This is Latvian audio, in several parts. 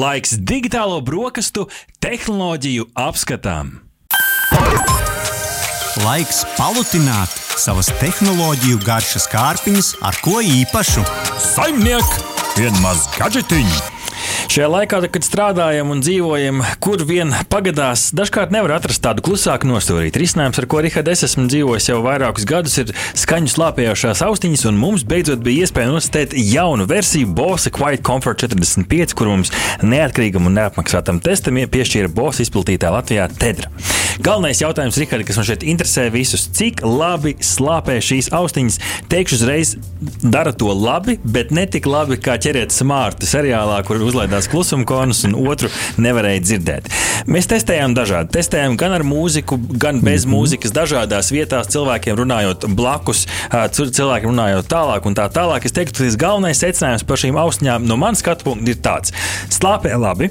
Laiks digitālo brokastu tehnoloģiju apskatām. Laiks palutināt savas tehnoloģiju garšas kārpiņas ar ko īpašu. Saimniek, vienmaz gadžetiņu! Šajā laikā, kad strādājam un dzīvojam, kur vien pagadās, dažkārt nevar atrast tādu klusāku nostūrītu. Risinājums, ar ko Rihards es esmu dzīvojis jau vairākus gadus, ir skaņu slāpējošās austiņas, un mums beidzot bija iespēja nostēt jaunu versiju Bose Quiet Comfort 45, kur mums neatkarīgam un neapmaksātam testam piešķīra Bose izplatītā Latvijā Tedra. Galvenais jautājums, Rihard, kas man šeit interesē visus, cik labi slāpē šīs austiņas. Teikšu uzreiz, dara to labi, bet ne tik labi kā ķeriet smārtu seriālā, kur uzlaidās klusuma konus un otru nevarēja dzirdēt. Mēs testējām dažādi. Testējām gan ar mūziku, gan bez mm -hmm. mūzikas, dažādās vietās, cilvēkiem runājot blakus, cilvēkiem runājot tālāk un tā tālāk. Es teiktu, ka tas galvenais secinājums par šīm austiņām no manas skatu punkta ir tāds: slāpē labi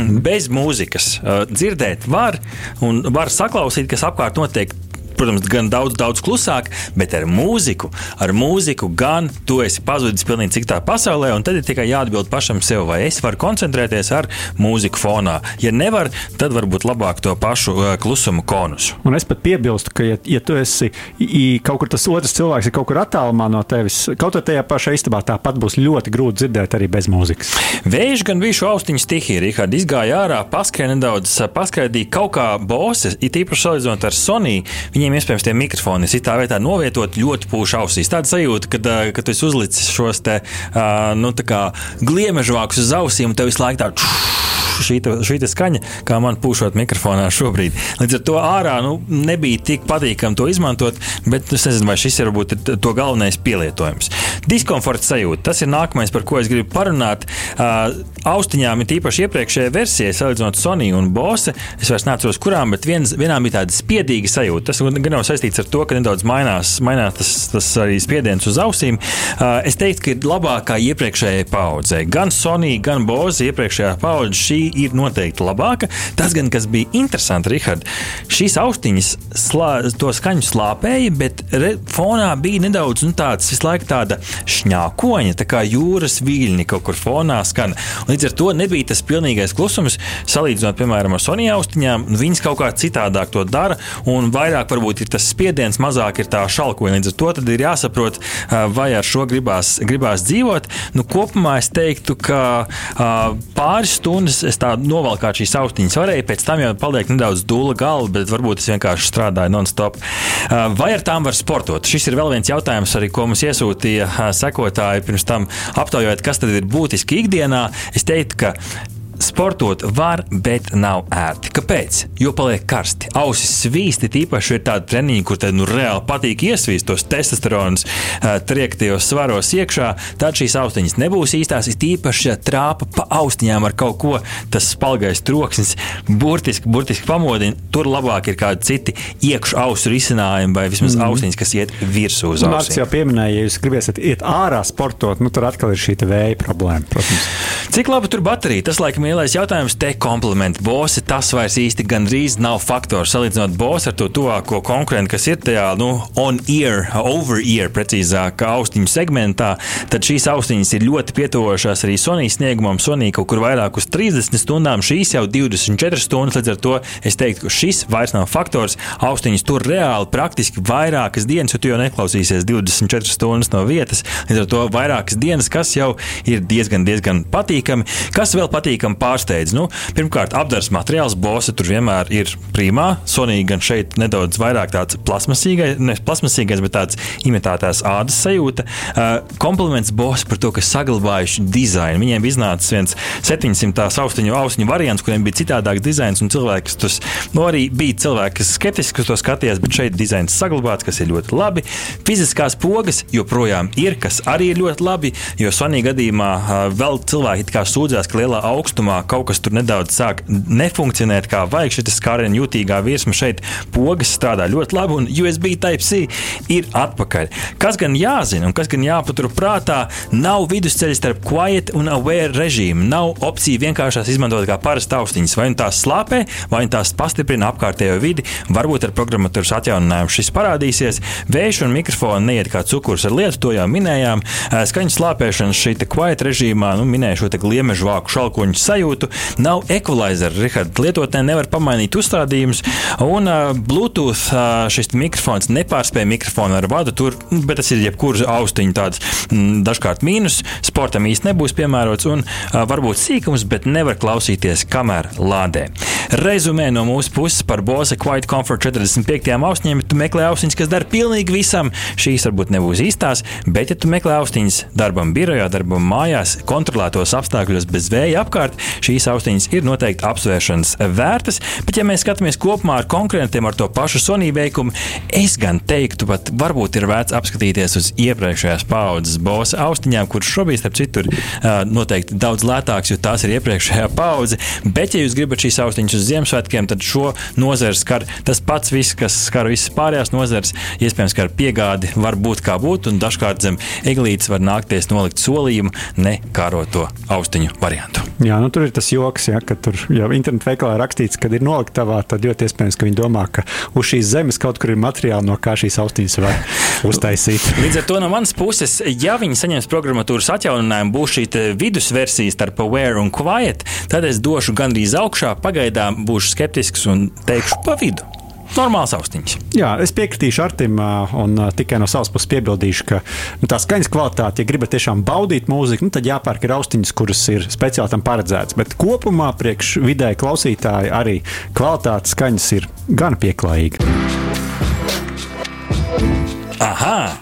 bez mūzikas uh, dzirdēt var un var saklausīt, kas apkārt notiek protams, gan daudz, daudz klusāk, bet ar mūziku, ar mūziku gan tu esi pazudis pilnīgi citā pasaulē, un tad ir tikai jāatbild pašam sev, vai es varu koncentrēties ar mūziku fonā. Ja nevar, tad varbūt labāk to pašu uh, klusumu konusu. Un es pat piebilstu, ka, ja, ja tu esi i, kaut kur tas otrs cilvēks ir kaut kur attālumā no tevis, kaut arī tajā pašā istabā, tāpat būs ļoti grūti dzirdēt arī bez mūzikas. Vējš gan bija šo austiņu stihija, Rihard izgāja ārā, paskrēja nedaudz, paskaidīja kaut kā boses, it īpaši salīdzinot ar Sony. Viņiem viņiem iespējams tie mikrofoni ir tā vietā novietot ļoti pūši ausīs. Tāda sajūta, ka, kad tu uzlicis šos te, nu, gliemežvākus uz ausīm, un tev visu laiku tā šī, te, šī te skaņa, kā man pūšot mikrofonā šobrīd. Līdz ar to ārā nu, nebija tik patīkami to izmantot, bet es nezinu, vai šis ir varbūt to galvenais pielietojums. Diskomforta sajūta. Tas ir nākamais, par ko es gribu parunāt. Uh, austiņām ir īpaši iepriekšējā versijā, salīdzinot Sony un Bose. Es vairs neatceros, kurām, bet viens, vienām bija tāda spiedīga sajūta. Tas gan nav saistīts ar to, ka nedaudz mainās, mainās tas, tas arī spiediens uz ausīm. Uh, es teiktu, ka ir labākā iepriekšējā paudzē. Gan Sony, gan Bose iepriekšējā paudze šī ir noteikti labāka. Tas gan, kas bija interesanti, Rihard, šīs austiņas slā, to skaņu slāpēja, bet re, fonā bija nedaudz nu, tāds visu laiku tāda šņākoņa, tā kā jūras viļņi kaut kur fonā skan. Līdz ar to nebija tas pilnīgais klusums, salīdzinot, piemēram, ar Sonija austiņām. Viņas kaut kā citādāk to dara, un vairāk varbūt ir tas spiediens, mazāk ir tā šalkoņa. Līdz ar to ir jāsaprot, vai ar šo gribās, gribās dzīvot. Nu, kopumā es teiktu, ka pāris stundas es tā novalkāju šīs austiņas. Varēja pēc tam jau paliek nedaudz dūla galva, bet varbūt es vienkārši strādāju non-stop. Vai ar tām var sportot? Šis ir vēl viens jautājums, arī, ko mums iesūtīja sekotāji pirms tam aptaujājot, kas tad ir būtiski ikdienā, es teiktu, ka Sportot var, bet nav ērti. Kāpēc? Jo paliek karsti. Ausis svīsti, tīpaši ir tāda treniņa, kur tad nu, reāli patīk iesvīst tos testosteronus, triektajos svaros iekšā. Tad šīs austiņas nebūs īstās. Ir tīpaši ja trāpa pa austiņām ar kaut ko, tas spalgais troksnis burtiski, burtiski pamodina. Tur labāk ir kādi citi iekšā ausu risinājumi vai vismaz mm. austiņas, kas iet virsū uz ausīm. Mārcis jau pieminēja, ja jūs gribēsiet iet ārā sportot, nu, tur atkal ir šī vēja problēma. Protams. Cik labi tur baterija? Tas laikam lielais jautājums te komplimenti. Bosi tas vairs īsti gandrīz nav faktors. Salīdzinot bosu ar to tuvāko konkurentu, kas ir tajā nu, on-ear, over-ear, precīzāk, austiņu segmentā, tad šīs austiņas ir ļoti pietuvošās arī Sonijas sniegumam. Sonija kaut kur vairāk uz 30 stundām, šīs jau 24 stundas. Līdz ar to es teiktu, ka šis vairs nav faktors. Austiņas tur reāli praktiski vairākas dienas, jo tu jau neklausīsies 24 stundas no vietas. Līdz ar to vairākas dienas, kas jau ir diezgan, diezgan patīkami. Kas vēl patīkami pārsteidz. Nu, pirmkārt, apgabals materiāls Bosa tur vienmēr ir primā. Sonija gan šeit nedaudz vairāk tāds plasmasīgais, ne plasmasīgais, bet tāds imitētās ādas sajūta. Uh, kompliments Bosa par to, ka saglabājuši dizainu. Viņiem iznācis viens 700 austiņu, austiņu variants, kuriem bija citādāks dizains, un cilvēki, kas tas nu, arī bija cilvēki, kas skeptiski uz to skatījās, bet šeit dizains saglabāts, kas ir ļoti labi. Fiziskās pogas joprojām ir, kas arī ir ļoti labi, jo Sonija gadījumā uh, vēl cilvēki sūdzās, ka lielā augstumā kaut kas tur nedaudz sāk nefunkcionēt kā vajag. Šis skārienu jutīgā virsma šeit pogas strādā ļoti labi, un USB Type-C ir atpakaļ. Kas gan jāzina un kas gan jāpatur prātā, nav vidusceļa starp quiet un aware režīmu. Nav opcija vienkāršās izmantot kā parasta austiņas. Vai nu tās slāpē, vai nu tās pastiprina apkārtējo vidi. Varbūt ar programmatūras atjauninājumu šis parādīsies. Vējš un mikrofons neiet kā cukurs ar lietu, to jau minējām. Skaņas slāpēšana šī quiet režīmā, nu, minēju šo gliemežu vāku šalkoņu sajūtu. Nav equalizer, Rihard, lietotnē nevar pamainīt uzstādījumus, un uh, Bluetooth uh, šis mikrofons nepārspēja mikrofonu ar vadu tur, nu, bet tas ir jebkuras austiņa tāds mm, dažkārt mīnus, sportam īsti nebūs piemērots, un uh, varbūt sīkums, bet nevar klausīties, kamēr lādē. Rezumē no mūsu puses par Bose Quiet Comfort 45 austiņiem, tu meklē austiņas, kas dara pilnīgi visam, šīs varbūt nebūs īstās, bet ja tu meklē austiņas darbam birojā, darbam mājās, kontrolētos apstākļos bez vēja apkārt, šīs austiņas ir noteikti apsvēršanas vērtas, bet ja mēs skatāmies kopumā ar konkurentiem ar to pašu Sony veikumu, es gan teiktu, pat varbūt ir vērts apskatīties uz iepriekšējās paudzes Bose austiņām, kuras šobrīd, starp citu, ir uh, noteikti daudz lētākas, jo tās ir iepriekšējā paudze. Bet, ja jūs gribat šīs austiņas uz Ziemassvētkiem, tad šo nozari skar tas pats, viss, kas skar visas pārējās nozares. Iespējams, ka ar piegādi var būt kā būt, un dažkārt zem eglītes var nākties nolikt solījumu, ne kāroto austiņu variantu. Jā, nu, tur ir tas joks, ja, ka tur jau internetu veikalā rakstīts, ka ir noliktavā, tad ļoti iespējams, ka viņi domā, ka uz šīs zemes kaut kur ir materiāli, no kā šīs austiņas var uztaisīt. Līdz ar to no manas puses, ja viņi saņems programmatūras atjauninājumu, būs šī vidusversija starp Aware un Quiet, tad es došu gandrīz augšā. Pagaidām būšu skeptisks un teikšu pa vidu. Normāls austiņš. Jā, es piekritīšu Artim un tikai no savas puses piebildīšu, ka nu, tā skaņas kvalitāte, ja gribat tiešām baudīt mūziku, nu, tad jāpērk ir austiņas, kuras ir speciāli tam paredzētas. Bet kopumā priekš vidēji klausītāji arī kvalitātes skaņas ir gan pieklājīga. Aha!